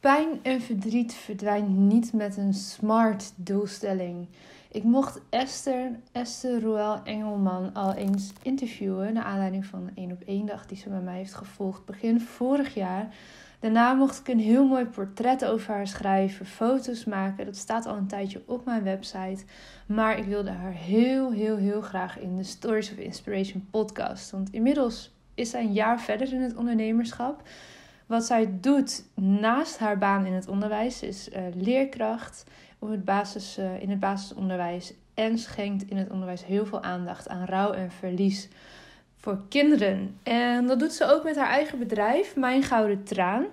Pijn en verdriet verdwijnt niet met een smart doelstelling. Ik mocht Esther, Esther Roel Engelman al eens interviewen naar aanleiding van een 1 op 1 dag die ze bij mij heeft gevolgd begin vorig jaar. Daarna mocht ik een heel mooi portret over haar schrijven, foto's maken. Dat staat al een tijdje op mijn website. Maar ik wilde haar heel, heel, heel graag in de Stories of Inspiration podcast. Want inmiddels is zij een jaar verder in het ondernemerschap. Wat zij doet naast haar baan in het onderwijs is uh, leerkracht op het uh, in het basisonderwijs. En schenkt in het onderwijs heel veel aandacht aan rouw en verlies voor kinderen. En dat doet ze ook met haar eigen bedrijf, Mijn Gouden Traan.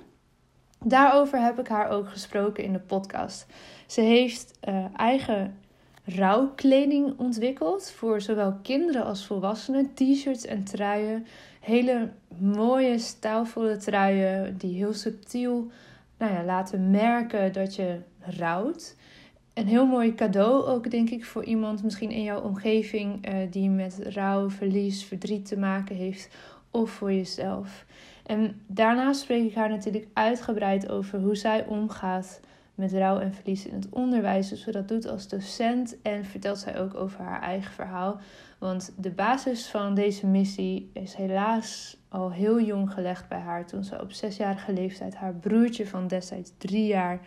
Daarover heb ik haar ook gesproken in de podcast. Ze heeft uh, eigen rouwkleding ontwikkeld voor zowel kinderen als volwassenen. T-shirts en truien. Hele mooie, stijlvolle truien die heel subtiel nou ja, laten merken dat je rouwt een heel mooi cadeau ook, denk ik, voor iemand misschien in jouw omgeving uh, die met rouw, verlies, verdriet te maken heeft, of voor jezelf. En daarnaast spreek ik haar natuurlijk uitgebreid over hoe zij omgaat met rouw en verlies in het onderwijs. Dus ze dat doet als docent en vertelt zij ook over haar eigen verhaal. Want de basis van deze missie is helaas al heel jong gelegd bij haar. Toen ze op zesjarige leeftijd haar broertje van destijds drie jaar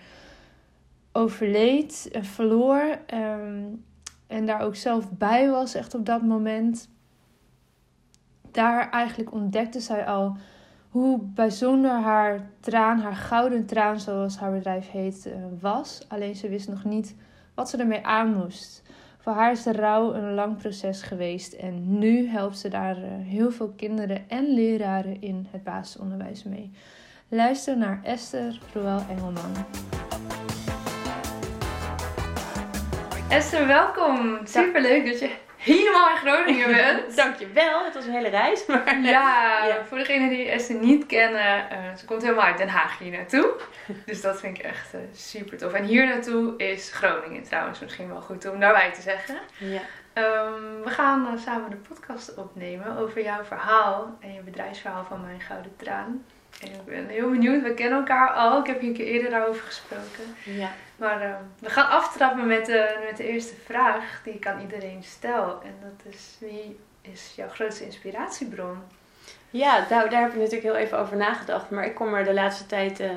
overleed en verloor. Ehm, en daar ook zelf bij was, echt op dat moment. Daar eigenlijk ontdekte zij al hoe bijzonder haar traan, haar gouden traan, zoals haar bedrijf heet, eh, was. Alleen ze wist nog niet wat ze ermee aan moest. Voor haar is de rouw een lang proces geweest en nu helpt ze daar eh, heel veel kinderen en leraren in het basisonderwijs mee. Luister naar Esther Roel Engelman. Esther, welkom. Super leuk dat je helemaal in Groningen bent. Dankjewel, het was een hele reis. Maar... Ja, ja, voor degenen die Esther niet kennen, uh, ze komt helemaal uit Den Haag hier naartoe. Dus dat vind ik echt uh, super tof. En hier naartoe is Groningen trouwens misschien wel goed om daarbij te zeggen. Ja. Um, we gaan uh, samen de podcast opnemen over jouw verhaal en je bedrijfsverhaal van Mijn Gouden Traan. En ik ben heel benieuwd, we kennen elkaar al. Ik heb je een keer eerder daarover gesproken. Ja. Maar uh, we gaan aftrappen met de, met de eerste vraag die ik aan iedereen stel. En dat is, wie is jouw grootste inspiratiebron? Ja, nou, daar heb ik natuurlijk heel even over nagedacht. Maar ik kom er de laatste tijd, uh,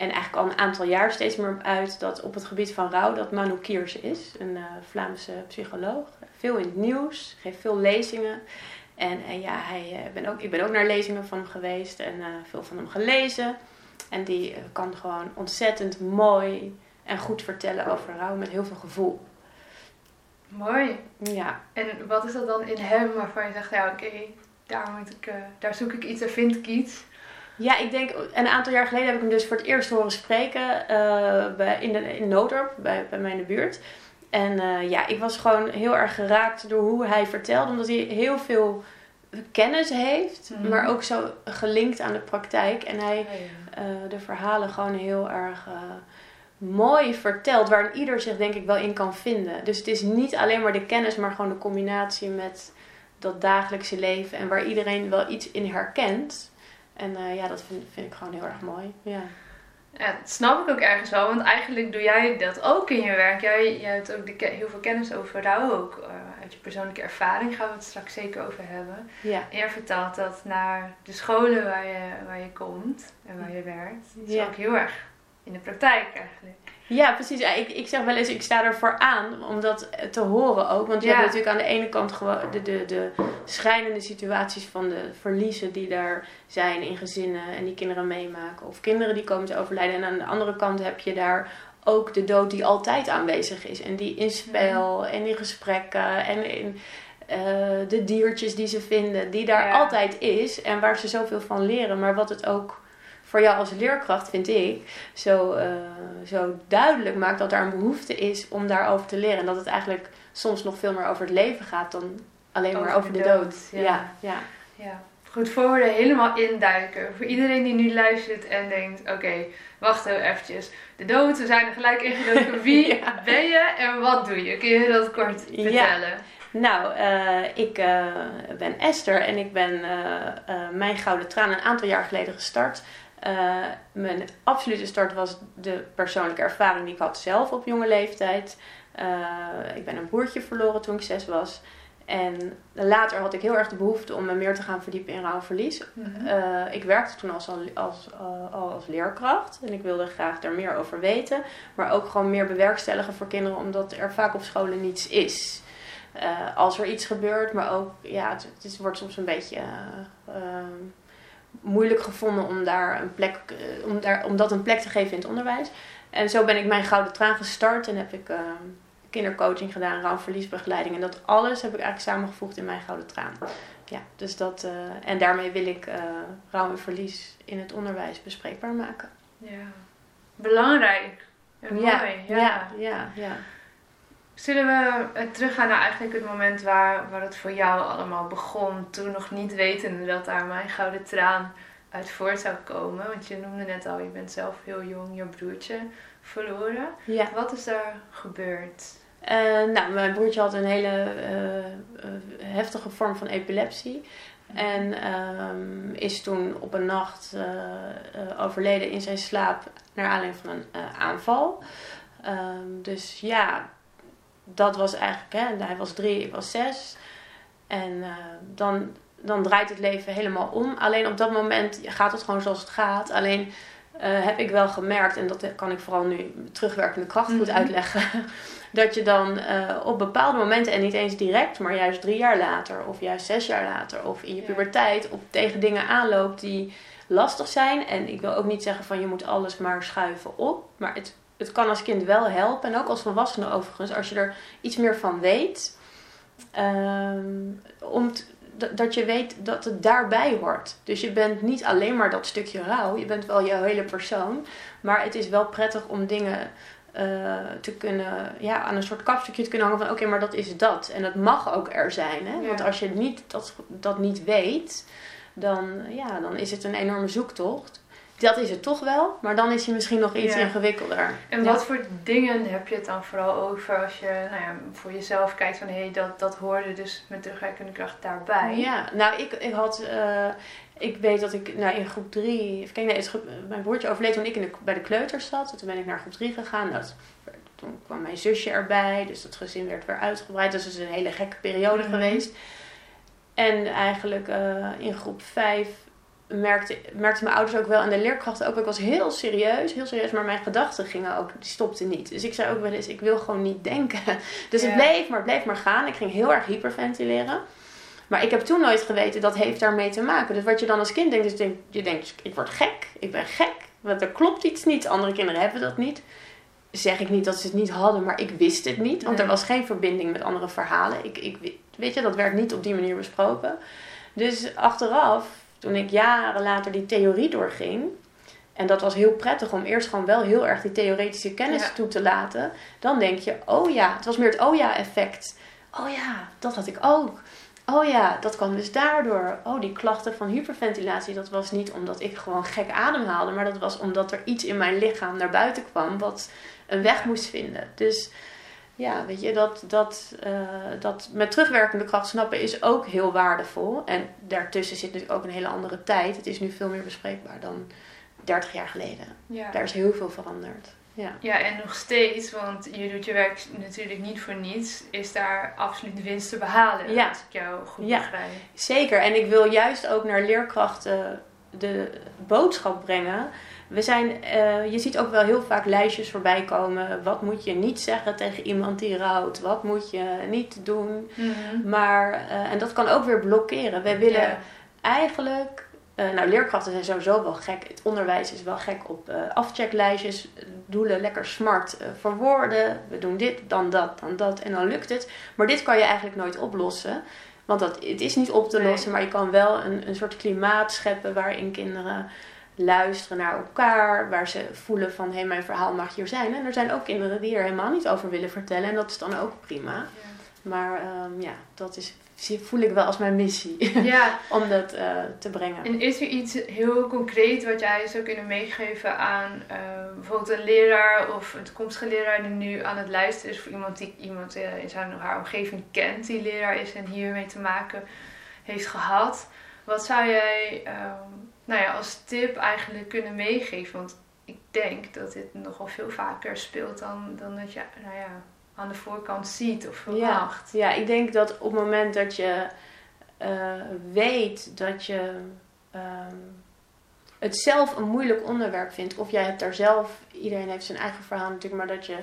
en eigenlijk al een aantal jaar steeds meer op uit... dat op het gebied van rouw dat Manu Kierse is. Een uh, Vlaamse psycholoog. Veel in het nieuws, geeft veel lezingen. En, en ja, hij, ben ook, ik ben ook naar lezingen van hem geweest en veel van hem gelezen. En die kan gewoon ontzettend mooi en goed vertellen over rouw met heel veel gevoel. Mooi. Ja. En wat is dat dan in hem waarvan je zegt, ja oké, daar, moet ik, uh, daar zoek ik iets, daar vind ik iets? Ja, ik denk, een aantal jaar geleden heb ik hem dus voor het eerst horen spreken uh, bij, in, de, in Noodorp, bij, bij mij in de buurt. En uh, ja, ik was gewoon heel erg geraakt door hoe hij vertelde, omdat hij heel veel kennis heeft, mm. maar ook zo gelinkt aan de praktijk. En hij oh, ja. de verhalen gewoon heel erg mooi vertelt, waar ieder zich denk ik wel in kan vinden. Dus het is niet alleen maar de kennis, maar gewoon de combinatie met dat dagelijkse leven en waar iedereen wel iets in herkent. En uh, ja, dat vind, vind ik gewoon heel erg mooi. Ja. Ja, dat snap ik ook ergens wel, want eigenlijk doe jij dat ook in je werk. Jij, jij hebt ook de, heel veel kennis over rouw, ook uh, uit je persoonlijke ervaring gaan we het straks zeker over hebben. Ja. En jij vertaalt dat naar de scholen waar je, waar je komt en waar je werkt. Dat is ja. ook heel erg in de praktijk eigenlijk. Ja, precies. Ik, ik zeg wel eens, ik sta ervoor aan om dat te horen ook. Want je Ja. hebt natuurlijk aan de ene kant gewoon de, de, de schrijnende situaties van de verliezen die daar zijn in gezinnen en die kinderen meemaken. Of kinderen die komen te overlijden. En aan de andere kant heb je daar ook de dood die altijd aanwezig is. En die in spel en in gesprekken en in eh, de diertjes die ze vinden. Die daar Ja. altijd is en waar ze zoveel van leren. Maar wat het ook voor jou als leerkracht, vind ik, zo, eh, zo duidelijk maakt dat er een behoefte is om daarover te leren. En dat het eigenlijk soms nog veel meer over het leven gaat dan alleen maar Over de de, dood, dood. ja. Ja, ja. Ja. Goed, voor we er helemaal induiken. Voor iedereen die nu luistert en denkt, oké, wacht heel eventjes. De dood, we zijn er gelijk ingedoken. Wie Ja. ben je en wat doe je? Kun je dat kort Ja. vertellen? Nou, eh, ik eh, ben Esther en ik ben mijn Gouden Traan een aantal jaar geleden gestart. Eh, mijn absolute start was de persoonlijke ervaring die ik had zelf op jonge leeftijd. Eh, ik ben een broertje verloren toen ik zes was. En later had ik heel erg de behoefte om me meer te gaan verdiepen in rouw en verlies. Mhm. Eh, ik werkte toen als, als, als, al als leerkracht en ik wilde graag daar meer over weten. Maar ook gewoon meer bewerkstelligen voor kinderen, omdat er vaak op scholen niets is. Als er iets gebeurt, maar ook, ja, het, het wordt soms een beetje moeilijk gevonden om, daar een plek, eh, om, daar, om dat een plek te geven in het onderwijs. En zo ben ik mijn Gouden Traan gestart en heb ik ehm, kindercoaching gedaan, rouw- en dat alles heb ik eigenlijk samengevoegd in mijn Gouden Traan. Ja, dus dat, eh, en daarmee wil ik eh rouw en verlies in het onderwijs bespreekbaar maken. Ja. Belangrijk. En ja, mooi. Ja. ja, ja, ja. Zullen we eh, teruggaan naar eigenlijk het moment waar, waar het voor jou allemaal begon? Toen nog niet wetende dat daar mijn gouden traan uit voort zou komen. Want je noemde net al, je bent zelf heel jong je broertje verloren. ja. Wat is daar gebeurd? Eh, nou, mijn broertje had een hele eh, heftige vorm van epilepsie. En ehm, is toen op een nacht overleden in zijn slaap naar aanleiding van een aanval. Ehm, dus ja, dat was eigenlijk, hè, hij was drie, ik was zes. En eh, dan, dan draait het leven helemaal om. Alleen op dat moment gaat het gewoon zoals het gaat. Alleen eh, heb ik wel gemerkt, en dat kan ik vooral nu terugwerkende kracht goed Mhm. uitleggen. Dat je dan eh, op bepaalde momenten, en niet eens direct, maar juist drie jaar later, of juist zes jaar later, of in je Ja. puberteit, op tegen dingen aanloopt die lastig zijn. En ik wil ook niet zeggen van je moet alles maar schuiven op. Maar het, het kan als kind wel helpen. En ook als volwassene overigens, als je er iets meer van weet. ehm, om dat- je weet dat het daarbij hoort. Dus je bent niet alleen maar dat stukje rouw. Je bent wel jouw hele persoon. Maar het is wel prettig om dingen eh, te kunnen, ja, aan een soort kapstukje te kunnen hangen van oké, maar dat is dat. En dat mag ook er zijn. Hè? Ja. Want als je niet, dat, dat niet weet, dan, ja, dan is het een enorme zoektocht. Dat is het toch wel, maar dan is hij misschien nog iets Ja. ingewikkelder. En Ja. wat voor dingen heb je het dan vooral over als je nou ja, voor jezelf kijkt van hé, hey, dat, dat hoorde dus met terugwerkende kracht daarbij? Ja, nou, ik, ik had. eh, ik weet dat ik nou, in groep 3. Even kijken, nee, groep- mijn broertje overleed toen ik in de, bij de kleuters zat. Toen ben ik naar groep 3 gegaan. Dat, toen kwam mijn zusje erbij. Dus dat gezin werd weer uitgebreid. Dus het is een hele gekke periode Mhm. geweest. En eigenlijk eh, in groep 5 merkte, merkten mijn ouders ook wel. En de leerkrachten ook. Ik was heel serieus, heel serieus. Maar mijn gedachten gingen ook, die stopten niet. Dus ik zei ook wel eens, ik wil gewoon niet denken. Dus het bleef maar, het bleef maar gaan. Ik ging heel erg hyperventileren. Maar ik heb toen nooit geweten dat heeft daarmee te maken. Dus wat je dan als kind denkt, is denk, je denkt, ik word gek, ik ben gek. Want er klopt iets niet. Andere kinderen hebben dat niet. Zeg ik niet dat ze het niet hadden, maar ik wist het niet. Want Nee. er was geen verbinding met andere verhalen. Ik, ik, weet je, dat werd niet op die manier besproken. Dus achteraf, toen ik jaren later die theorie doorging. En dat was heel prettig om eerst gewoon wel heel erg die theoretische kennis Ja. toe te laten. Dan denk je, oh ja, het was meer het oh ja effect. Oh ja, dat had ik ook. Oh ja, dat kwam dus daardoor. Oh, die klachten van hyperventilatie, dat was niet omdat ik gewoon gek ademhaalde, maar dat was omdat er iets in mijn lichaam naar buiten kwam wat een weg moest vinden. Dus ja, weet je, dat, dat, eh, dat met terugwerkende kracht snappen is ook heel waardevol. En daartussen zit natuurlijk ook een hele andere tijd. Het is nu veel meer bespreekbaar dan 30 jaar geleden. Ja. Daar is heel veel veranderd. Ja. Ja, en nog steeds, want je doet je werk natuurlijk niet voor niets, is daar absoluut winst te behalen. Ja. Als ik jou goed Ja. begrijp. Zeker. En ik wil juist ook naar leerkrachten de boodschap brengen we zijn, eh, je ziet ook wel heel vaak lijstjes voorbij komen. Wat moet je niet zeggen tegen iemand die rouwt? Wat moet je niet doen? Mhm. Maar, eh, en dat kan ook weer blokkeren. Wij willen eigenlijk, eh, nou leerkrachten zijn sowieso wel gek. Het onderwijs is wel gek op afchecklijstjes. Doelen lekker smart eh, verwoorden. We doen dit, dan dat, dan dat en dan lukt het. Maar dit kan je eigenlijk nooit oplossen. Want dat, het is niet op te Nee. lossen, maar je kan wel een, een soort klimaat scheppen waarin kinderen luisteren naar elkaar. Waar ze voelen van, hé, hey, mijn verhaal mag hier zijn. En er zijn ook kinderen die er helemaal niet over willen vertellen. En dat is dan ook prima. Maar ehm, ja, dat is, voel ik wel als mijn missie. Ja, om dat eh, te brengen. en is er iets heel concreet wat jij zou kunnen meegeven aan eh, bijvoorbeeld een leraar of een toekomstige leraar die nu aan het luisteren is, of iemand die iemand eh, in zijn of haar omgeving kent die leraar is en hiermee te maken heeft gehad? Wat zou jij ehm, nou ja, als tip eigenlijk kunnen meegeven? Want ik denk dat dit nogal veel vaker speelt dan, dan dat je nou ja, aan de voorkant ziet of verwacht. ja, ik denk dat op het moment dat je eh, weet dat je ehm, het zelf een moeilijk onderwerp vindt, of jij hebt daar zelf, iedereen heeft zijn eigen verhaal natuurlijk, maar dat je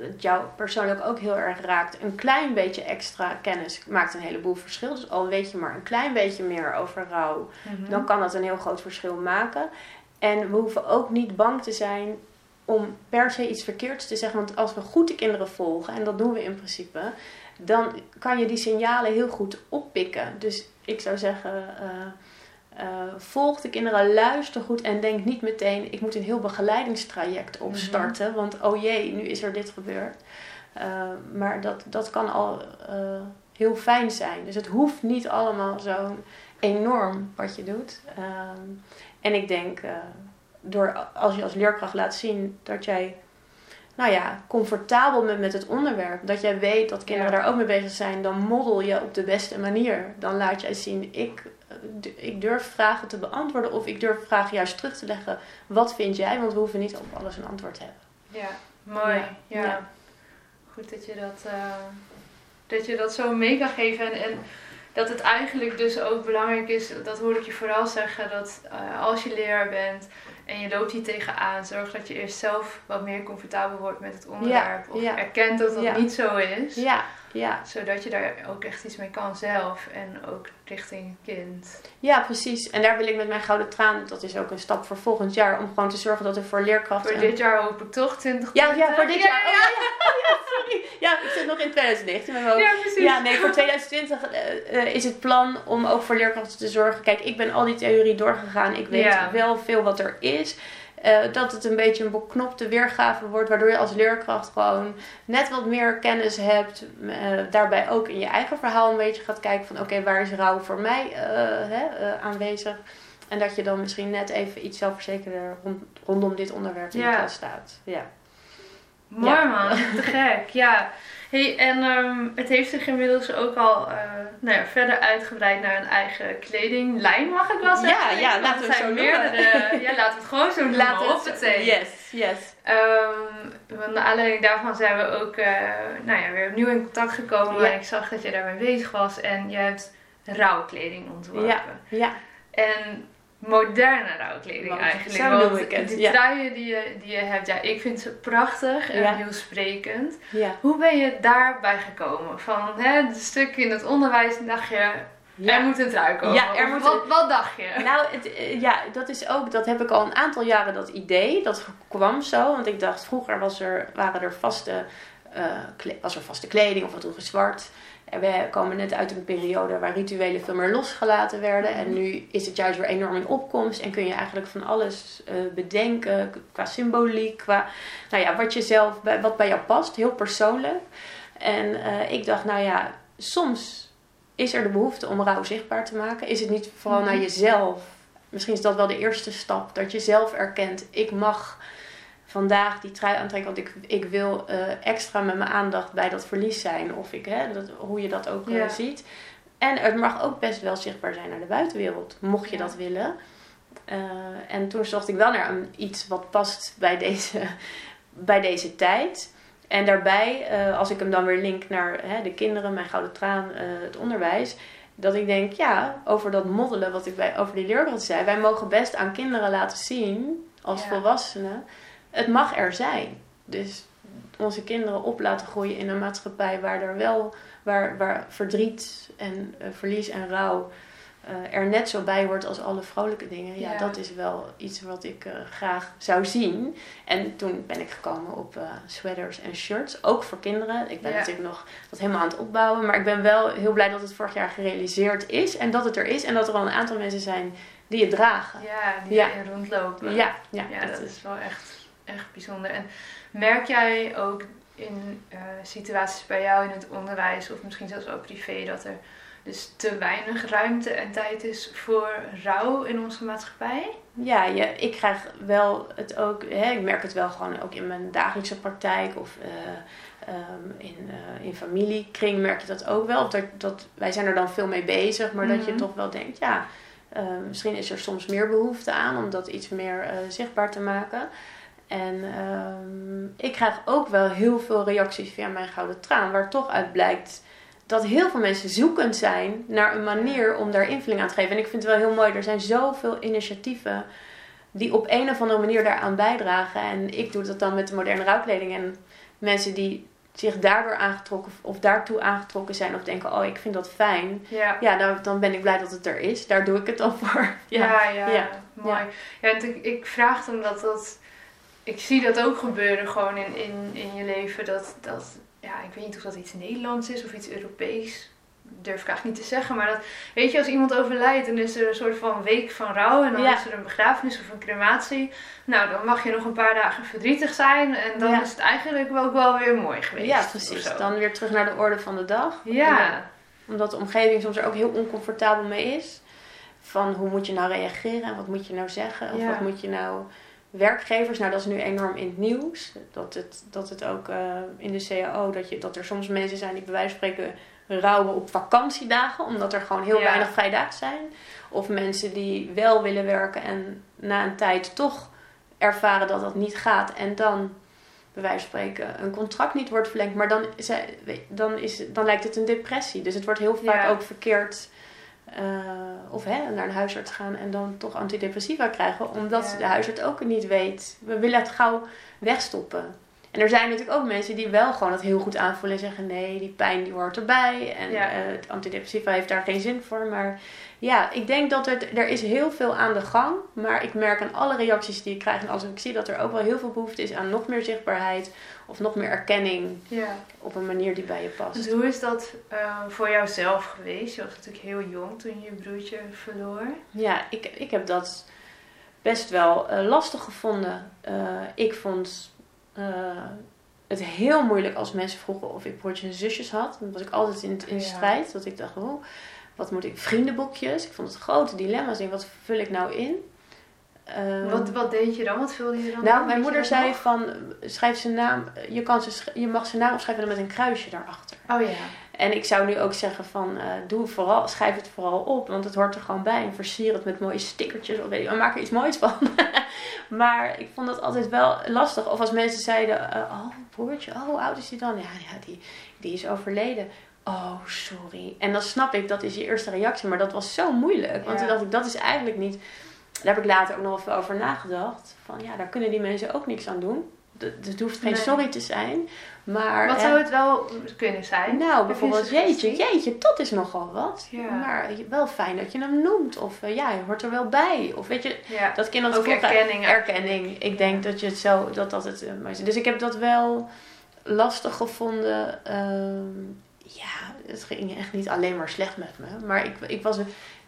het jou persoonlijk ook heel erg raakt. Een klein beetje extra kennis maakt een heleboel verschil. Dus al weet je maar een klein beetje meer over rouw, Mhm. dan kan dat een heel groot verschil maken. En we hoeven ook niet bang te zijn om per se iets verkeerds te zeggen. Want als we goed de kinderen volgen, en dat doen we in principe, dan kan je die signalen heel goed oppikken. Dus ik zou zeggen, eh, eh, volg de kinderen, luister goed en denk niet meteen, ik moet een heel begeleidingstraject opstarten. Want oh jee, nu is er dit gebeurd. Eh, maar dat, dat kan al eh, heel fijn zijn. Dus het hoeft niet allemaal zo enorm wat je doet. En ik denk, door als je als leerkracht laat zien dat jij, nou ja, comfortabel bent met het onderwerp, dat jij weet dat kinderen Ja. daar ook mee bezig zijn, dan model je op de beste manier. Dan laat jij zien, ik, ik durf vragen te beantwoorden of ik durf vragen juist terug te leggen. Wat vind jij? Want we hoeven niet op alles een antwoord te hebben. Ja, mooi. Ja, Ja. ja. Goed dat je dat, eh, dat je dat zo mee kan geven. En, en dat het eigenlijk dus ook belangrijk is, dat hoor ik je vooral zeggen, dat eh, als je leraar bent en je loopt hier tegenaan, zorg dat je eerst zelf wat meer comfortabel wordt met het onderwerp. of ja. erkent dat dat Ja. niet zo is. Ja. Zodat je daar ook echt iets mee kan zelf en ook richting kind. Ja, precies. En daar wil ik met mijn gouden traan, dat is ook een stap voor volgend jaar, om gewoon te zorgen dat er voor leerkrachten... Voor dit jaar hoop ik toch 20 Ja, ja, voor dit Ja, jaar. Ja, oh, ja, sorry. Ja, ik zit nog in 2019 met mijn hoofd. Ja, precies. Ja, nee, voor 2020 eh, eh, is het plan om ook voor leerkrachten te zorgen. Kijk, ik ben al die theorie doorgegaan. Ik weet wel veel wat er is. Eh, dat het een beetje een beknopte weergave wordt, waardoor je als leerkracht gewoon net wat meer kennis hebt. Eh, daarbij ook in je eigen verhaal een beetje gaat kijken van oké, waar is rouw voor mij eh, hè, aanwezig? En dat je dan misschien net even iets zelfverzekerder rond, rondom dit onderwerp in Ja. de klas staat. Ja. Mooi Ja. man, te gek. Ja. Hey, en ehm, het heeft zich inmiddels ook al eh, nou ja, verder uitgebreid naar een eigen kledinglijn, mag ik wel zeggen? Ja, ja, laten we het het zijn zo noemen. meerdere, Ja, laten we het gewoon zo noemen. Laten we hoppatee. Yes, yes. Ehm, want naar aanleiding daarvan zijn we ook eh, nou ja, weer opnieuw in contact gekomen. Ja. En ik zag dat je daarmee bezig was. En je hebt rouwkleding ontworpen. Ja, ja. En moderne rouwkleding Want eigenlijk. zo Want ik het, ja. truien die je, die je hebt, ja, ik vind ze prachtig en Ja. heel sprekend. ja. Hoe ben je daarbij gekomen? Van hè, het stuk in het onderwijs dacht je, er moet een trui komen. Ja, er moet wat, een- wat dacht je? Nou, het, eh, ja, dat is ook, dat heb ik al een aantal jaren dat idee. Dat kwam zo, want ik dacht vroeger was er, waren er vaste, eh, was er vaste kleding of wat droegen zwart. We komen net uit een periode waar rituelen veel meer losgelaten werden. En nu is het juist weer enorm in opkomst. En kun je eigenlijk van alles eh, bedenken qua symboliek, qua nou ja, wat je zelf, bij- wat bij jou past, heel persoonlijk. En eh, ik dacht, nou ja, soms is er de behoefte om rouw zichtbaar te maken. Is het niet vooral Mhm. naar jezelf? Misschien is dat wel de eerste stap. Dat je zelf erkent, ik mag vandaag die trui aantrekken. Want ik, ik wil eh, extra met mijn aandacht bij dat verlies zijn. Of ik, hè, dat, hoe je dat ook eh, Ja. ziet. En het mag ook best wel zichtbaar zijn naar de buitenwereld. Mocht je Ja. dat willen. Eh, en toen zocht ik wel naar een, iets wat past bij deze, bij deze tijd. En daarbij, als ik hem dan weer link naar hè, de kinderen, mijn gouden traan, het onderwijs. Dat ik denk, ja, over dat moddelen wat ik bij, over die leerkracht zei. Wij mogen best aan kinderen laten zien, als Ja. volwassenen. Het mag er zijn. Dus onze kinderen op laten groeien in een maatschappij waar er wel waar, waar verdriet en eh, verlies en rouw eh, er net zo bij hoort als alle vrolijke dingen. Ja, Ja. dat is wel iets wat ik eh, graag zou zien. En toen ben ik gekomen op sweaters en shirts, ook voor kinderen. Ik ben Ja. natuurlijk nog dat helemaal aan het opbouwen, maar ik ben wel heel blij dat het vorig jaar gerealiseerd is en dat het er is en dat er al een aantal mensen zijn die het dragen. Ja, die Ja. rondlopen. Ja, ja, Ja, dat is wel echt, echt bijzonder. En merk jij ook in eh, situaties bij jou in het onderwijs of misschien zelfs ook privé dat er dus te weinig ruimte en tijd is voor rouw in onze maatschappij? Ja, je, ik krijg wel het ook, hè, ik merk het wel gewoon ook in mijn dagelijkse praktijk of eh, ehm, in, eh, in familiekring merk je dat ook wel. Dat, dat, wij zijn er dan veel mee bezig, maar dat je Mhm. toch wel denkt, ja, misschien is er soms meer behoefte aan om dat iets meer zichtbaar te maken. En ehm, ik krijg ook wel heel veel reacties via mijn gouden traan, waar toch uit blijkt dat heel veel mensen zoekend zijn naar een manier om daar invulling aan te geven. En ik vind het wel heel mooi, er zijn zoveel initiatieven die op een of andere manier daaraan bijdragen. En ik doe dat dan met de moderne rouwkleding. En mensen die zich daardoor aangetrokken of daartoe aangetrokken zijn of denken, oh ik vind dat fijn. Ja. Ja, dan, dan ben ik blij dat het er is. Daar doe ik het dan voor. Ja, ja, ja, mooi. Ja. ik, ik vraag het omdat dat... Ik zie dat ook gebeuren gewoon in, in, in je leven. Dat, dat, ja, ik weet niet of dat iets Nederlands is of iets Europees. Durf ik eigenlijk niet te zeggen. Maar dat, weet je, als iemand overlijdt, dan is er een soort van week van rouw. En dan Ja. is er een begrafenis of een crematie. Nou, dan mag je nog een paar dagen verdrietig zijn. En dan Ja. is het eigenlijk ook wel weer mooi geweest. Ja, precies. Dan weer terug naar de orde van de dag. Ja. Omdat de omgeving soms er ook heel oncomfortabel mee is. Van hoe moet je nou reageren en wat moet je nou zeggen? Of Ja. wat moet je nou... Werkgevers, nou dat is nu enorm in het nieuws. Dat het, dat het ook eh, in de CAO, dat, je, dat er soms mensen zijn die bij wijze van spreken rouwen op vakantiedagen. Omdat er gewoon heel Ja. weinig vrijdagen zijn. Of mensen die wel willen werken en na een tijd toch ervaren dat dat niet gaat. En dan bij wijze van spreken een contract niet wordt verlengd. Maar dan, dan, is, dan lijkt het een depressie. Dus het wordt heel vaak Ja. ook verkeerd. Eh, of hè, naar een huisarts gaan en dan toch antidepressiva krijgen. Omdat Ja. de huisarts ook niet weet. We willen het gauw wegstoppen. En er zijn natuurlijk ook mensen die wel gewoon het heel goed aanvoelen en zeggen: nee, die pijn die hoort erbij. En Ja. eh, het antidepressiva heeft daar geen zin voor. Maar ja, ik denk dat het, er is heel veel aan de gang. Maar ik merk aan alle reacties die ik krijg. En als ik zie dat er ook wel heel veel behoefte is aan nog meer zichtbaarheid. Of nog meer erkenning ja. op een manier die bij je past. Dus hoe is dat eh, voor jouzelf geweest? Je was natuurlijk heel jong toen je je broertje verloor. Ja, ik, ik heb dat best wel eh, lastig gevonden. Eh, ik vond eh, het heel moeilijk als mensen vroegen of ik broertjes en zusjes had. Dan was ik altijd in, in Ja. strijd. Dat ik dacht, oh, wat moet ik? Vriendenboekjes. Ik vond het grote dilemma's. Denk, wat vul ik nou in? Ehm, Wat, wat deed je dan? Wat vulde je dan nou, mijn moeder zei nog? van, schrijf zijn naam. Je, kan ze, je mag zijn naam opschrijven met een kruisje daarachter. Oh ja. En ik zou nu ook zeggen van, eh, doe vooral, schrijf het vooral op, want het hoort er gewoon bij. En versier het met mooie stickertjes of weet ik, maak er iets moois van. maar ik vond dat altijd wel lastig. Of als mensen zeiden, eh, oh broertje, oh hoe oud is die dan? Ja, ja die, die is overleden. Oh, sorry. En dan snap ik, dat is je eerste reactie, maar dat was zo moeilijk. Want Ja. toen dacht ik, dat is eigenlijk niet... Daar heb ik later ook nog veel over nagedacht. Van ja, daar kunnen die mensen ook niks aan doen. D- Het hoeft geen Nee. sorry te zijn. Maar, Wat zou het wel kunnen zijn? nou, bijvoorbeeld, jeetje, jeetje, dat is nogal wat. Ja. Maar wel fijn dat je hem noemt. Of eh, ja, je hoort er wel bij. Of weet je, Ja. dat kinderen Ook het erkenning. Erkenning. Ik denk dat je het zo, dat dat het is. Dus ik heb dat wel lastig gevonden. Ehm, ja, het ging echt niet alleen maar slecht met me. Maar ik, ik was...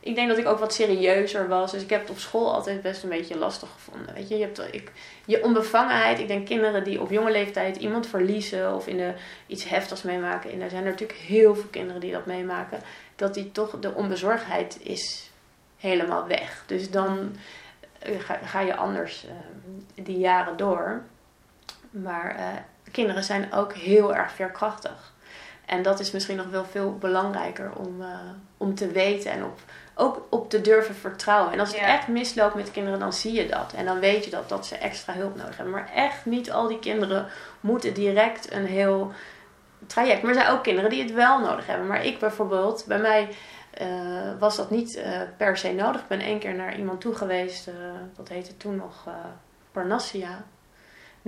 Ik denk dat ik ook wat serieuzer was. Dus ik heb het op school altijd best een beetje lastig gevonden. Weet je, je hebt ik, je onbevangenheid. Ik denk kinderen die op jonge leeftijd iemand verliezen of in de, iets heftigs meemaken. En er zijn natuurlijk heel veel kinderen die dat meemaken. Dat die toch, de onbezorgdheid is helemaal weg. Dus dan eh, ga, ga je anders eh, die jaren door. Maar eh, kinderen zijn ook heel erg veerkrachtig. En dat is misschien nog wel veel belangrijker om, om te weten en op, ook op te durven vertrouwen. En als het Ja. echt misloopt met kinderen, dan zie je dat. En dan weet je dat, dat ze extra hulp nodig hebben. Maar echt niet al die kinderen moeten direct een heel traject. Maar er zijn ook kinderen die het wel nodig hebben. Maar ik bijvoorbeeld, bij mij eh, was dat niet eh, per se nodig. Ik ben één keer naar iemand toe geweest, eh, dat heette toen nog Parnassia.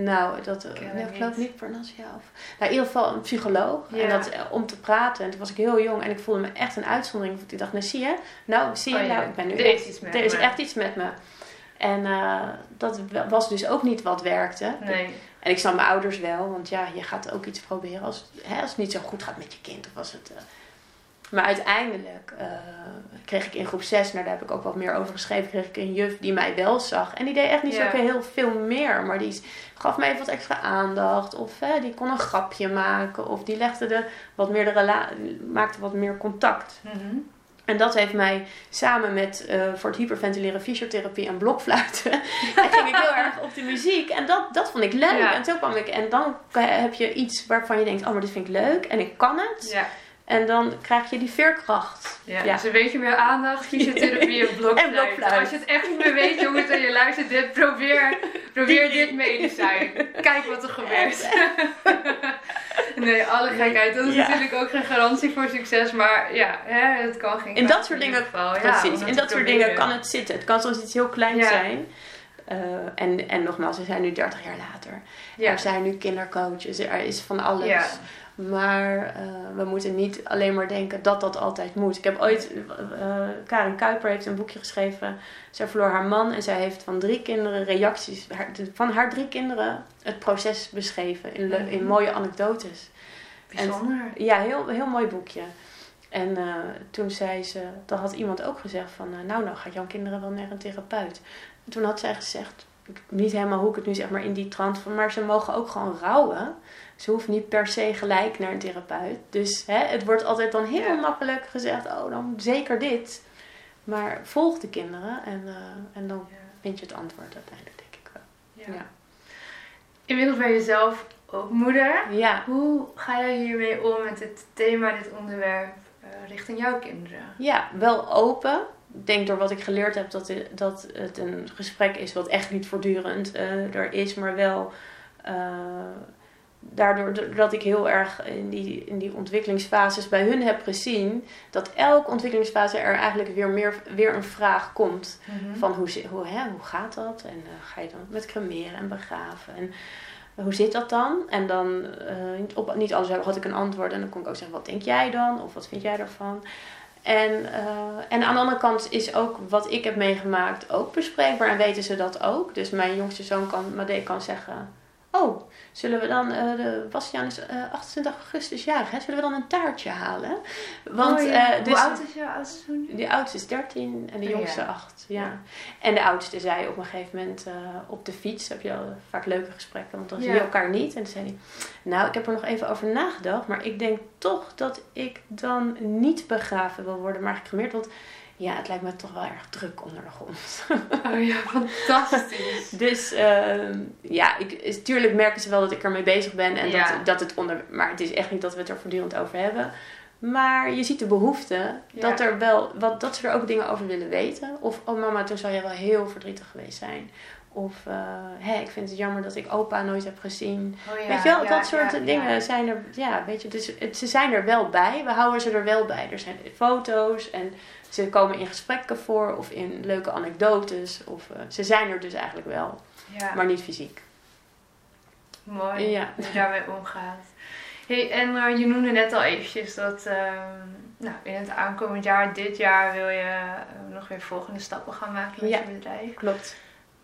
Nou, dat, Ken nee, ik ik geloof niet. Parnassia. Of, nou, in ieder geval een psycholoog. Ja. En dat, eh, om te praten. En toen was ik heel jong en ik voelde me echt een uitzondering. Want ik dacht, nou zie je, nou zie je, Oh ja, nou, ik ben nu er echt- is iets met er is me. echt iets met me. En eh, dat was dus ook niet wat werkte. Nee. En ik snap mijn ouders wel, want ja, je gaat ook iets proberen als, hè, als het niet zo goed gaat met je kind. Of als het, eh, Maar uiteindelijk eh, kreeg ik in groep 6, nou, daar heb ik ook wat meer over geschreven, kreeg ik een juf die mij wel zag. En die deed echt niet zo heel veel meer, maar die gaf mij even wat extra aandacht. Of hè, die kon een grapje maken, of die legde de, wat meer de rela- maakte wat meer contact. Mhm. En dat heeft mij samen met eh, voor het hyperventileren fysiotherapie en blokfluiten. en ging ik heel erg op de muziek. En dat, dat vond ik leuk. Ja. En toen kwam ik. En dan heb je iets waarvan je denkt: oh, maar dit vind ik leuk. En ik kan het. Ja. En dan krijg je die veerkracht. Ja, Ja. dus een beetje meer aandacht, fysiotherapie en blokfluit. En blokfluit. Als je het echt niet meer weet, jongens, en je luistert dit, probeer, probeer dit medicijn. Kijk wat er gebeurt. nee, alle gekheid. Dat is Ja. natuurlijk ook geen garantie voor succes, maar ja, hè, het kan geen In dat soort dingen- geval. Ja, Precies. om In dat soort dingen kan het zitten. Het kan soms iets heel kleins Ja. zijn. Eh, en, en nogmaals, we zijn nu 30 jaar later. Ja. Er zijn nu kindercoaches. Er is van alles. Ja. Maar eh, we moeten niet alleen maar denken dat dat altijd moet. Ik heb ooit, eh, Karin Kuiper heeft een boekje geschreven. Zij verloor haar man en zij heeft van drie kinderen reacties, haar- van haar drie kinderen, het proces beschreven in, le- in Mhm. mooie anekdotes. Bijzonder. Ja, heel, heel mooi boekje. En eh, toen zei ze, dan had iemand ook gezegd van, nou, nou gaat jouw kinderen wel naar een therapeut. En toen had zij gezegd, niet helemaal hoe ik het nu zeg, maar in die trant van, maar ze mogen ook gewoon rouwen. Ze hoeft niet per se gelijk naar een therapeut. Dus hè, het wordt altijd dan heel makkelijk gezegd, oh, dan zeker dit. Maar volg de kinderen en, eh, en dan Ja. vind je het antwoord uiteindelijk, denk ik wel. Ja. Ja. Inmiddels ben je zelf ook moeder. Ja, Hoe ga jij hiermee om met dit thema, dit onderwerp, eh, richting jouw kinderen? Ja, wel open. Ik denk door wat ik geleerd heb dat het, dat het een gesprek is wat echt niet voortdurend eh, er is, maar wel eh, daardoor dat ik heel erg in die, in die ontwikkelingsfases bij hun heb gezien dat elke ontwikkelingsfase er eigenlijk weer, meer, weer een vraag komt. Van hoe, hoe, hè, hoe gaat dat? En eh, ga je dan met cremeren en begraven? En hoe zit dat dan? En dan, op niet alles had ik een antwoord. En dan kon ik ook zeggen, wat denk jij dan? Of wat vind jij daarvan? En, eh, en aan de andere kant is ook wat ik heb meegemaakt ook bespreekbaar. En weten ze dat ook. Dus mijn jongste zoon kan, Made kan zeggen... Oh, zullen we dan... eh de Bastiaan is eh, 28 augustus jarig, hè? Zullen we dan een taartje halen? Want, Oh ja. eh, dus, Hoe oud is jouw oudste zoon? de oudste is 13 en de Oh, jongste ja. 8. Ja. Ja. En de oudste zei op een gegeven moment op de fiets, heb je al vaak leuke gesprekken, want dan zie je elkaar niet. En toen zei hij, nou ik heb er nog even over nagedacht, maar ik denk toch dat ik dan niet begraven wil worden, maar gecremeerd. Want ja, het lijkt me toch wel erg druk onder de grond. Oh ja, fantastisch. Dus ehm, ja, ik, natuurlijk merken ze wel dat ik ermee bezig ben. En Ja. dat, dat het onder. Maar het is echt niet dat we het er voortdurend over hebben. Maar je ziet de behoefte Ja. dat, er wel, wat, dat ze er ook dingen over willen weten. Of, oh mama, toen zou jij wel heel verdrietig geweest zijn. Of, hé, ik vind het jammer dat ik opa nooit heb gezien. Oh ja, weet je wel, ja, dat soort ja, dingen zijn er. Ja, weet je, dus het, ze zijn er wel bij. We houden ze er wel bij. Er zijn foto's en ze komen in gesprekken voor of in leuke anekdotes. Of, eh, ze zijn er dus eigenlijk wel, maar niet fysiek. mooi Ja. hoe je daarmee omgaat. Hey, en eh, je noemde net al eventjes dat ehm, nou, in het aankomend jaar, dit jaar, wil je nog weer volgende stappen gaan maken met je bedrijf. Klopt.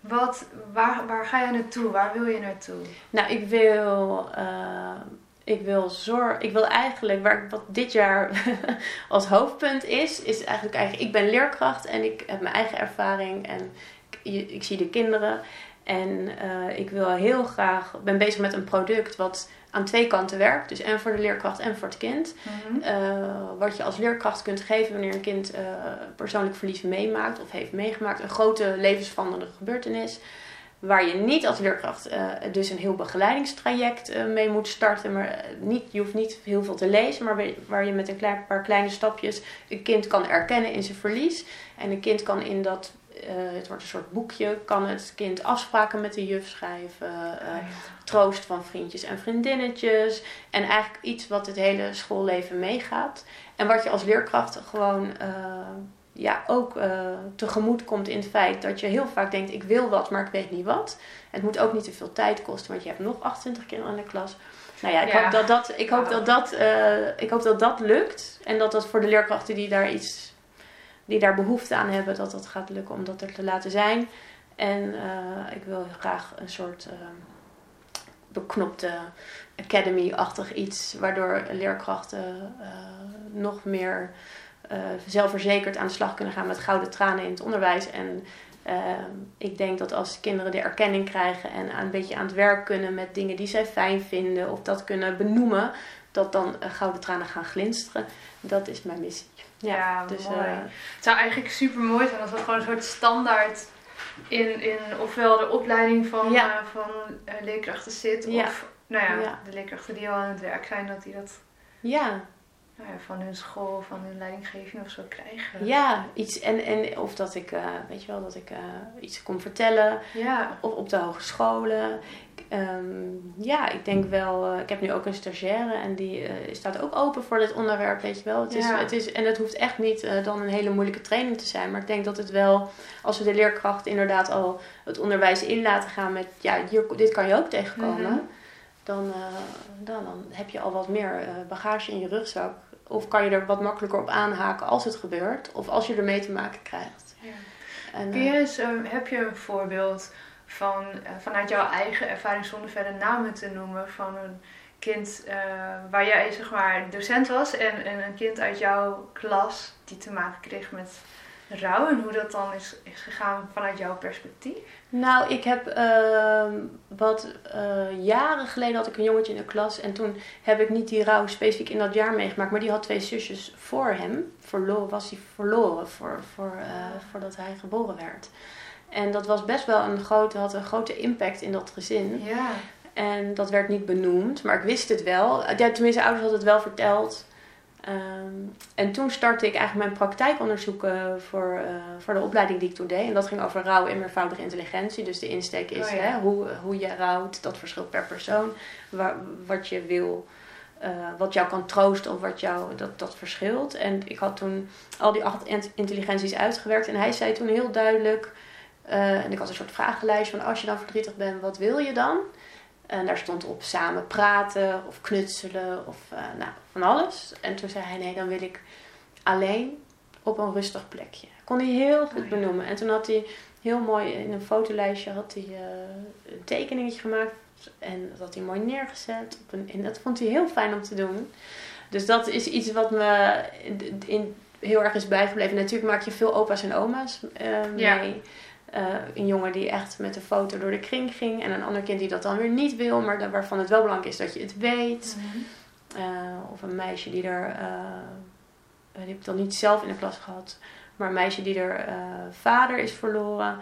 Wat, waar, waar ga je naartoe? Waar wil je naartoe? Nou, ik wil, eh, ik wil zorg, ik wil eigenlijk, waar, wat dit jaar als hoofdpunt is, is eigenlijk, eigenlijk, ik ben leerkracht en ik heb mijn eigen ervaring en ik, ik zie de kinderen. En eh, ik wil heel graag, ben bezig met een product wat aan twee kanten werkt. Dus en voor de leerkracht en voor het kind. Eh, wat je als leerkracht kunt geven wanneer een kind eh, persoonlijk verlies meemaakt of heeft meegemaakt. Een grote levensveranderende gebeurtenis. Waar je niet als leerkracht eh, dus een heel begeleidingstraject mee moet starten. Maar niet, je hoeft niet heel veel te lezen, maar waar- je met een klein, paar kleine stapjes een kind kan erkennen in zijn verlies. En een kind kan in dat, het wordt een soort boekje, kan het kind afspraken met de juf schrijven. eh, Oh ja. troost van vriendjes en vriendinnetjes. En eigenlijk iets wat het hele schoolleven meegaat. En wat je als leerkracht gewoon eh, ja, ook uh, tegemoet komt in het feit dat je heel vaak denkt: ik wil wat, maar ik weet niet wat. Het moet ook niet te veel tijd kosten, want je hebt nog 28 kinderen in de klas. Nou ja, ik hoop, dat dat, ik, hoop dat dat, uh, ik hoop dat dat lukt. En dat dat voor de leerkrachten die daar iets, die daar behoefte aan hebben, dat dat gaat lukken om dat er te laten zijn. En uh, ik wil graag een soort uh, beknopte academy-achtig iets, waardoor leerkrachten nog meer zelfverzekerd aan de slag kunnen gaan met gouden tranen in het onderwijs. En Ehm, ik denk dat als kinderen de erkenning krijgen en een beetje aan het werk kunnen met dingen die zij fijn vinden of dat kunnen benoemen, dat dan gouden tranen gaan glinsteren. Dat is mijn missie. Ja, dus, mooi. Uh, het zou eigenlijk super mooi zijn als dat gewoon een soort standaard in, in ofwel de opleiding van, ja. uh, van leerkrachten zit, of nou ja, de leerkrachten die al aan het werk zijn, dat die dat ja nou ja, van hun school, van hun leidinggeving of zo krijgen. Ja, iets. En, en of dat ik, uh, weet je wel, dat ik uh, iets kon vertellen. Ja. Of op de hogescholen. Um, ja, ik denk wel. Uh, ik heb nu ook een stagiaire en die staat ook open voor dit onderwerp, weet je wel. Het is, het is, en het hoeft echt niet dan een hele moeilijke training te zijn. Maar ik denk dat het wel, als we de leerkracht inderdaad al het onderwijs in laten gaan met, ja, hier, dit kan je ook tegenkomen. Mm -hmm dan, dan, dan heb je al wat meer bagage in je rugzak. Of kan je er wat makkelijker op aanhaken als het gebeurt. Of als je ermee te maken krijgt. Ja. En, Kun je eh, eens, um, heb je een voorbeeld van, vanuit jouw eigen ervaring zonder verder namen te noemen van een kind waar jij zeg maar docent was en, en een kind uit jouw klas die te maken kreeg met rouw en hoe dat dan is, is gegaan vanuit jouw perspectief? Nou, ik heb uh, wat uh, jaren geleden had ik een jongetje in de klas en toen heb ik niet die rouw specifiek in dat jaar meegemaakt, maar die had twee zusjes voor hem. Verloren, was hij verloren voor, voor, voordat hij geboren werd. En dat was best wel een grote, had een grote impact in dat gezin. Ja. En dat werd niet benoemd, maar ik wist het wel. Ja, tenminste, ouders hadden het wel verteld. Um, en toen startte ik eigenlijk mijn praktijkonderzoeken voor, uh, voor de opleiding die ik toen deed. En dat ging over rouw en meervoudige intelligentie. Dus de insteek is oh, ja. hè, hoe, hoe je rouwt, dat verschilt per persoon. Waar, wat je wil, uh, wat jou kan troosten of wat jou, dat, dat verschilt. En ik had toen al die acht intelligenties uitgewerkt. En hij zei toen heel duidelijk, uh, en ik had een soort vragenlijst van als je dan verdrietig bent, wat wil je dan? En daar stond op samen praten of knutselen of uh, nou, van alles. En toen zei hij, nee, dan wil ik alleen op een rustig plekje. Kon hij heel goed oh, benoemen. En toen had hij heel mooi in een fotolijstje had hij, uh, een tekeningetje gemaakt. En dat had hij mooi neergezet. Op een, en dat vond hij heel fijn om te doen. Dus dat is iets wat me in, heel erg is bijgebleven. Natuurlijk maak je veel opa's en oma's uh, mee. Ja. Uh, een jongen die echt met de foto door de kring ging. En een ander kind die dat dan weer niet wil, maar waarvan het wel belangrijk is dat je het weet. Mm -hmm. uh, of een meisje die er, uh, die heb ik dan niet zelf in de klas gehad, maar een meisje die er vader is verloren.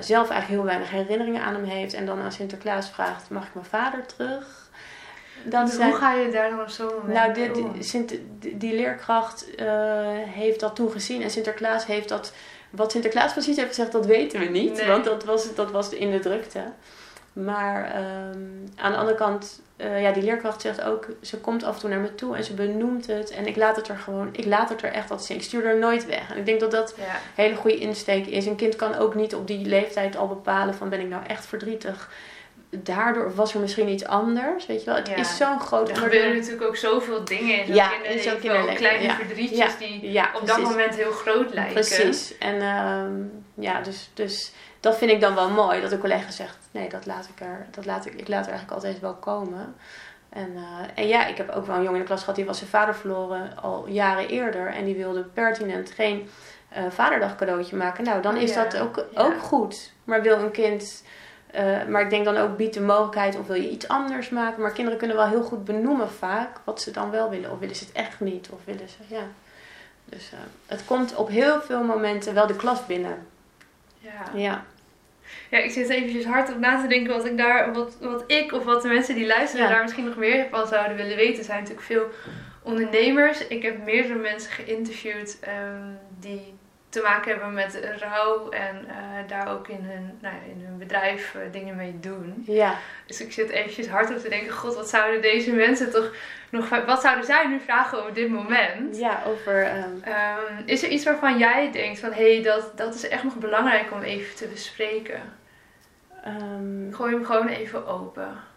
zelf eigenlijk heel weinig herinneringen aan hem heeft. En dan aan Sinterklaas vraagt: Mag ik mijn vader terug? Dat dus zijn, hoe ga je daar dan op zo'n moment Nou, die, die, die leerkracht heeft dat toen gezien. En Sinterklaas heeft dat wat Sinterklaas precies heeft gezegd, dat weten we niet. Want dat was, dat was in de drukte. Maar um, aan de andere kant, uh, ja, die leerkracht zegt ook, ze komt af en toe naar me toe en ze benoemt het. En ik laat het er gewoon, ik laat het er echt altijd zien. Ik stuur er nooit weg. En ik denk dat dat ja. een hele goede insteek is. Een kind kan ook niet op die leeftijd al bepalen van ben ik nou echt verdrietig daardoor was er misschien iets anders. Weet je wel, het ja. is zo'n groot Er gebeuren natuurlijk ook zoveel dingen in zo'n ja, kinderleven. Kleine ja. verdrietjes die op dat moment heel groot lijken. Precies. En um, ja, dus, dus dat vind ik dan wel mooi. Dat de collega zegt, nee, dat laat ik er, dat laat ik, ik laat er eigenlijk altijd wel komen. En, uh, en ja, ik heb ook wel een jongen in de klas gehad, die was zijn vader verloren al jaren eerder. En die wilde pertinent geen uh, vaderdag cadeautje maken. Nou, dan is dat ook, ook goed. Maar wil een kind uh, maar ik denk dan ook biedt de mogelijkheid of wil je iets anders maken. Maar kinderen kunnen wel heel goed benoemen vaak wat ze dan wel willen. Of willen ze het echt niet. Of willen ze, ja. Dus uh, het komt op heel veel momenten wel de klas binnen. Ja. Ja. Ja, ik zit eventjes hard op na te denken wat ik daar, wat, wat ik of wat de mensen die luisteren ja. daar misschien nog meer van zouden willen weten. Er zijn natuurlijk veel ondernemers. Ik heb meerdere mensen geïnterviewd um, die te maken hebben met rouw en eh, daar ook in hun, nou ja, in hun bedrijf eh, dingen mee doen. Ja. Dus ik zit eventjes hard op te denken, god, wat zouden deze mensen toch nog, wat zouden zij nu vragen op dit moment? Ja, over... ehm, Ehm, is er iets waarvan jij denkt van, hé, hey, dat, dat is echt nog belangrijk om even te bespreken? ehm, Gooi hem gewoon even open.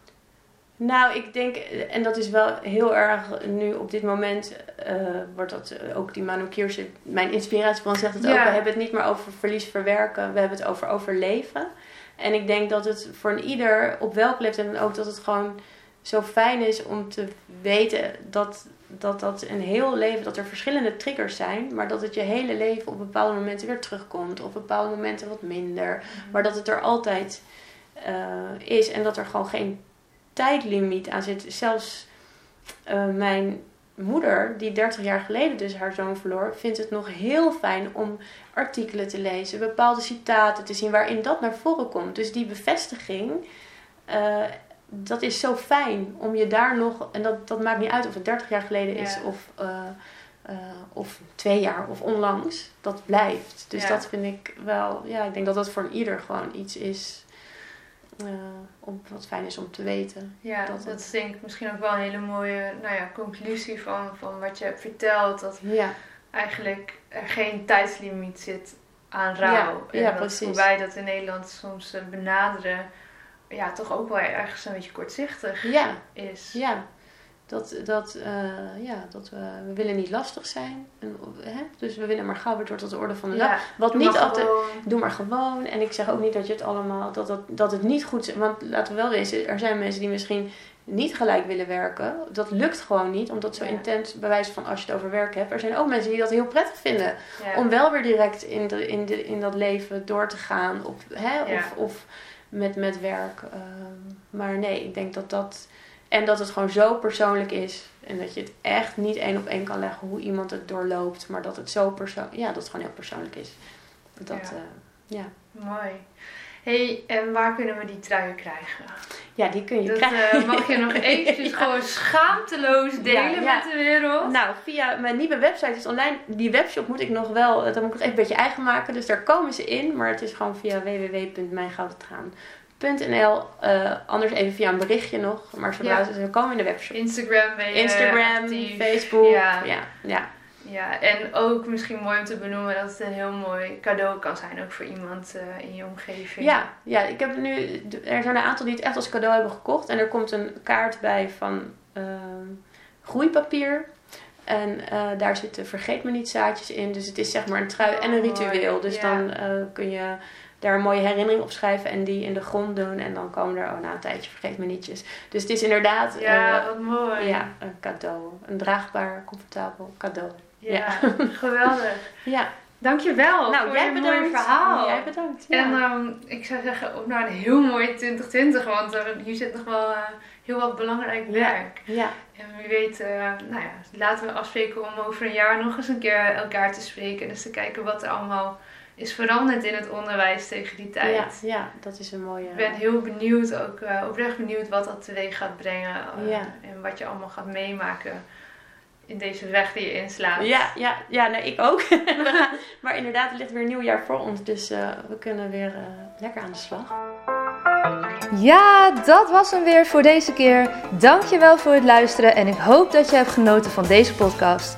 Nou, ik denk, en dat is wel heel erg nu op dit moment, eh, wordt dat ook die Manu Kierse, mijn inspiratiebron zegt het ook. We hebben het niet meer over verlies verwerken, we hebben het over overleven. En ik denk dat het voor een ieder, op welk leeftijd dan ook, dat het gewoon zo fijn is om te weten dat, dat dat een heel leven, dat er verschillende triggers zijn, maar dat het je hele leven op bepaalde momenten weer terugkomt, op bepaalde momenten wat minder. Maar dat het er altijd eh, is en dat er gewoon geen tijdlimiet aan zit. Zelfs eh, mijn moeder, die 30 jaar geleden dus haar zoon verloor, vindt het nog heel fijn om artikelen te lezen, bepaalde citaten te zien waarin dat naar voren komt. Dus die bevestiging, eh, dat is zo fijn om je daar nog, en dat, dat maakt niet uit of het 30 jaar geleden is Ja. of, eh, of twee jaar of onlangs, dat blijft. Dus Ja. dat vind ik wel, ja, ik denk dat dat voor een ieder gewoon iets is. Eh, om, wat fijn is om te weten. Ja, Dat- dat, is denk ik misschien ook wel een hele mooie nou ja, conclusie van, van wat je hebt verteld. Dat Ja, eigenlijk er geen tijdslimiet zit aan rouw. Ja, en ja, dat precies. hoe wij dat in Nederland soms eh, benaderen, ja, toch ook wel ergens een beetje kortzichtig ja, is. ja. Dat, dat, eh, ja, dat we, we willen niet lastig zijn. En, hè? Dus we willen maar gauw weer door tot de orde van de dag. Wat doe niet altijd. Doe maar gewoon. En ik zeg ook niet dat je het allemaal. Dat, dat, dat het niet goed is. Want laten we wel wezen, er zijn mensen die misschien niet gelijk willen werken. Dat lukt gewoon niet, omdat zo Ja. intens bewijs van als je het over werk hebt. Er zijn ook mensen die dat heel prettig vinden. Ja. Om wel weer direct in, de, in, de, in dat leven door te gaan. Of, hè, of, of met, met werk. Ehm, maar nee, ik denk dat dat. En dat het gewoon zo persoonlijk is. En dat je het echt niet één op één kan leggen hoe iemand het doorloopt. Maar dat het zo persoonlijk. Ja, dat het gewoon heel persoonlijk is. Dat, Ja. ja. ja. Mooi. hey, en waar kunnen we die truien krijgen? ja, die kun je Dat krijgen. eh, mag je nog eventjes Ja. gewoon schaamteloos delen Ja, met de wereld. Nou, via mijn nieuwe website is online. Die webshop moet ik nog wel, eh, dan moet ik het even een beetje eigen maken. Dus daar komen ze in. Maar het is gewoon via www.mijngoudentraan.nl. Eh anders even via een berichtje nog. Maar zodra Ja. ze komen in de webshop. Instagram ben je Instagram, actief. Facebook. Ja. Ja, ja. Ja, en ook misschien mooi om te benoemen dat het een heel mooi cadeau kan zijn, ook voor iemand eh, in je omgeving. Ja, ja, ik heb nu. Er zijn een aantal die het echt als cadeau hebben gekocht. En er komt een kaart bij van ehm, groeipapier. En eh, daar zitten vergeet me niet zaadjes in. Dus het is zeg maar een trui en een Oh, ritueel. Dus Ja. dan eh, kun je daar een mooie herinnering op schrijven en die in de grond doen. En dan komen er oh, na een tijdje vergeet me nietjes. Dus het is inderdaad Ja, eh, wat mooi. ja, een cadeau. Een draagbaar, comfortabel cadeau. Ja, geweldig. Ja, Dankjewel nou voor jij je bedankt. mooie verhaal. Jij bedankt. Ja. En ehm, ik zou zeggen, ook naar een heel mooi 2020, want er, hier zit nog wel eh, heel wat belangrijk werk. ja. En wie weet, eh, nou ja, laten we afspreken om over een jaar nog eens een keer elkaar te spreken. Dus te kijken wat er allemaal is veranderd in het onderwijs tegen die tijd. Ja, ja, dat is een mooie. Ik ben heel benieuwd, ook eh, oprecht benieuwd wat dat teweeg gaat brengen. eh, Ja. En wat je allemaal gaat meemaken in deze weg die je inslaat. Ja, ja, ja nou, ik ook. Maar inderdaad, er ligt weer een nieuw jaar voor ons. Dus eh, we kunnen weer eh, lekker aan de slag. Ja, dat was hem weer voor deze keer. Dankjewel voor het luisteren en ik hoop dat je hebt genoten van deze podcast.